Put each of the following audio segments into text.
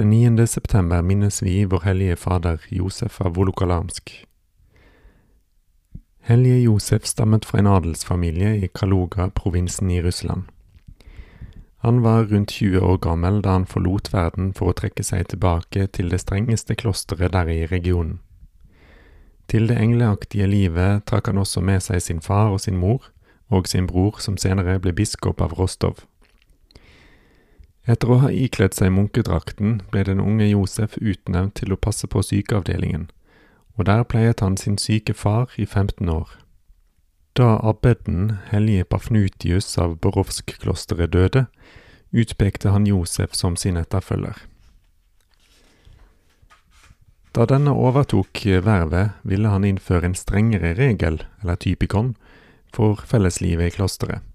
Den 9. september minnes vi vår hellige fader Josef av Volokalamsk. Hellige Josef stammet fra en adelsfamilie i Kaluga-provinsen i Russland. Han var rundt 20 år gammel da han forlot verden for å trekke seg tilbake til det strengeste klosteret der i regionen. Til det engleaktige livet trakk han også med seg sin far og sin mor, og sin bror som senere ble biskop av Rostov. Etter å ha ikledd seg munkedrakten ble den unge Josef utnevnt til å passe på sykeavdelingen, og der pleiet han sin syke far i 15 år. Da abbeden hellige Pafnutius av Borovsk-klosteret døde, utpekte han Josef som sin etterfølger. Da denne overtok vervet, ville han innføre en strengere regel, eller typikon, for felleslivet i klosteret.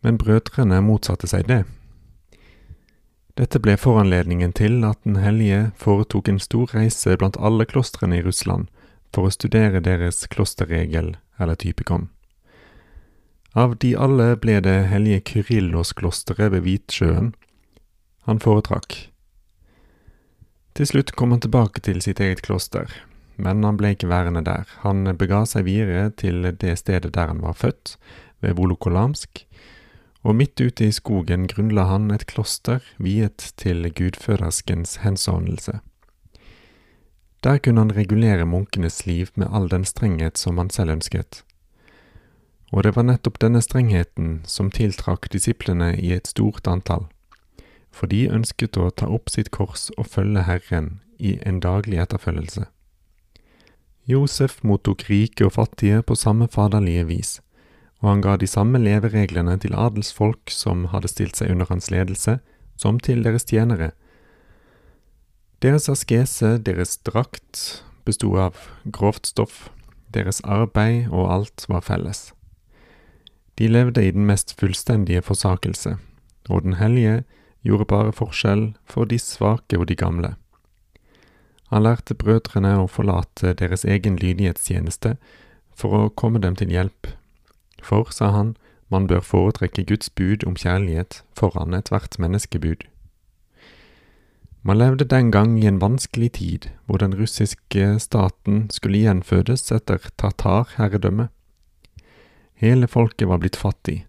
Men brødrene motsatte seg det. Dette ble foranledningen til at Den hellige foretok en stor reise blant alle klostrene i Russland for å studere deres klosterregel, eller typikon. Av de alle ble det hellige Kyrillos-klosteret ved Hvitsjøen han foretrakk. Til slutt kom han tilbake til sitt eget kloster, men han ble ikke værende der. Han bega seg videre til det stedet der han var født, ved Volokolamsk, og midt ute i skogen grunnla han et kloster viet til gudføderskens hensovnelse. Der kunne han regulere munkenes liv med all den strenghet som han selv ønsket. Og det var nettopp denne strengheten som tiltrakk disiplene i et stort antall, for de ønsket å ta opp sitt kors og følge Herren i en daglig etterfølgelse. Josef mottok rike og fattige på samme faderlige vis, og han ga de samme levereglene til adelsfolk som hadde stilt seg under hans ledelse, som til deres tjenere. Deres askese, deres drakt, bestod av grovt stoff, deres arbeid og alt var felles. De levde i den mest fullstendige forsakelse, og Den hellige gjorde bare forskjell for de svake og de gamle. Han lærte brødrene å forlate deres egen lydighetstjeneste for å komme dem til hjelp. For, sa han, man bør foretrekke Guds bud om kjærlighet foran ethvert menneskebud. Man levde den gang i en vanskelig tid, hvor den russiske staten skulle gjenfødes etter tatar-herredømme. Hele folket var blitt fattig.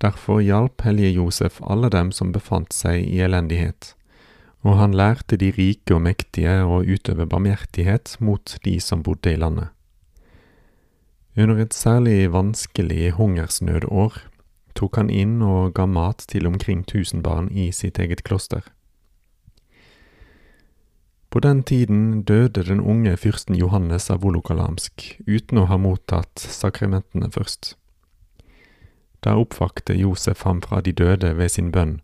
Derfor hjalp hellige Josef alle dem som befant seg i elendighet, og han lærte de rike og mektige å utøve barmhjertighet mot de som bodde i landet. Under et særlig vanskelig hungersnødår tok han inn og ga mat til omkring tusen barn i sitt eget kloster. På den tiden døde den unge fyrsten Johannes av Volokalamsk uten å ha mottatt sakramentene først. Da oppvakte Josef ham fra de døde ved sin bønn,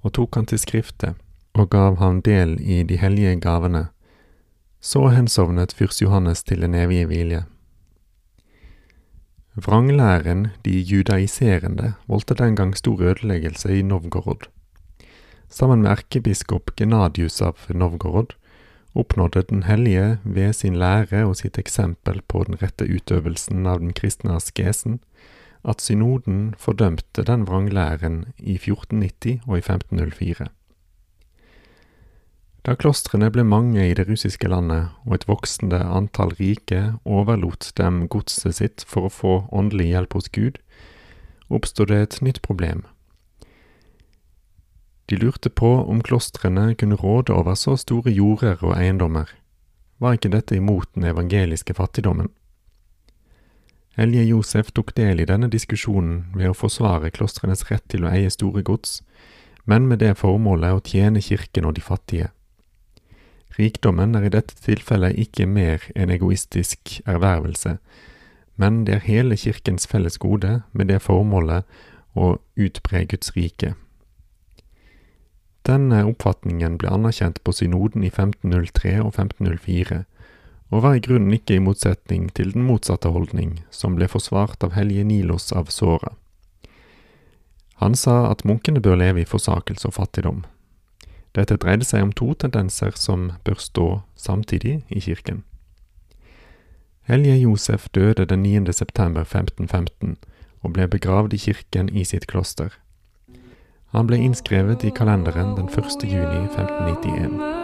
og tok han til skrifte, og gav ham del i de hellige gavene. Så hensovnet fyrst Johannes til en evig vilje. Vranglæren, de judaiserende, voldte den gang stor ødeleggelse i Novgorod. Sammen med erkebiskop Genadius av Novgorod oppnådde Den hellige ved sin lære og sitt eksempel på den rette utøvelsen av den kristne askesen at synoden fordømte den vranglæren i 1490 og i 1504. Da klostrene ble mange i det russiske landet, og et voksende antall rike overlot dem godset sitt for å få åndelig hjelp hos Gud, oppstod det et nytt problem. De lurte på om klostrene kunne råde over så store jorder og eiendommer. Var ikke dette imot den evangeliske fattigdommen? Elje Josef tok del i denne diskusjonen ved å forsvare klostrenes rett til å eie store gods, men med det formålet å tjene kirken og de fattige. Rikdommen er i dette tilfellet ikke mer en egoistisk ervervelse, men det er hele kirkens felles gode med det formålet å utbre Guds rike. Denne oppfatningen ble anerkjent på synoden i 1503 og 1504, og var i grunnen ikke i motsetning til den motsatte holdning, som ble forsvart av hellige Nilos av Såra. Han sa at munkene bør leve i forsakelse og fattigdom. Dette dreide seg om to tendenser som bør stå samtidig i kirken. Hellige Josef døde den 9. september 1515 og ble begravd i kirken i sitt kloster. Han ble innskrevet i kalenderen den 1. juni 1591.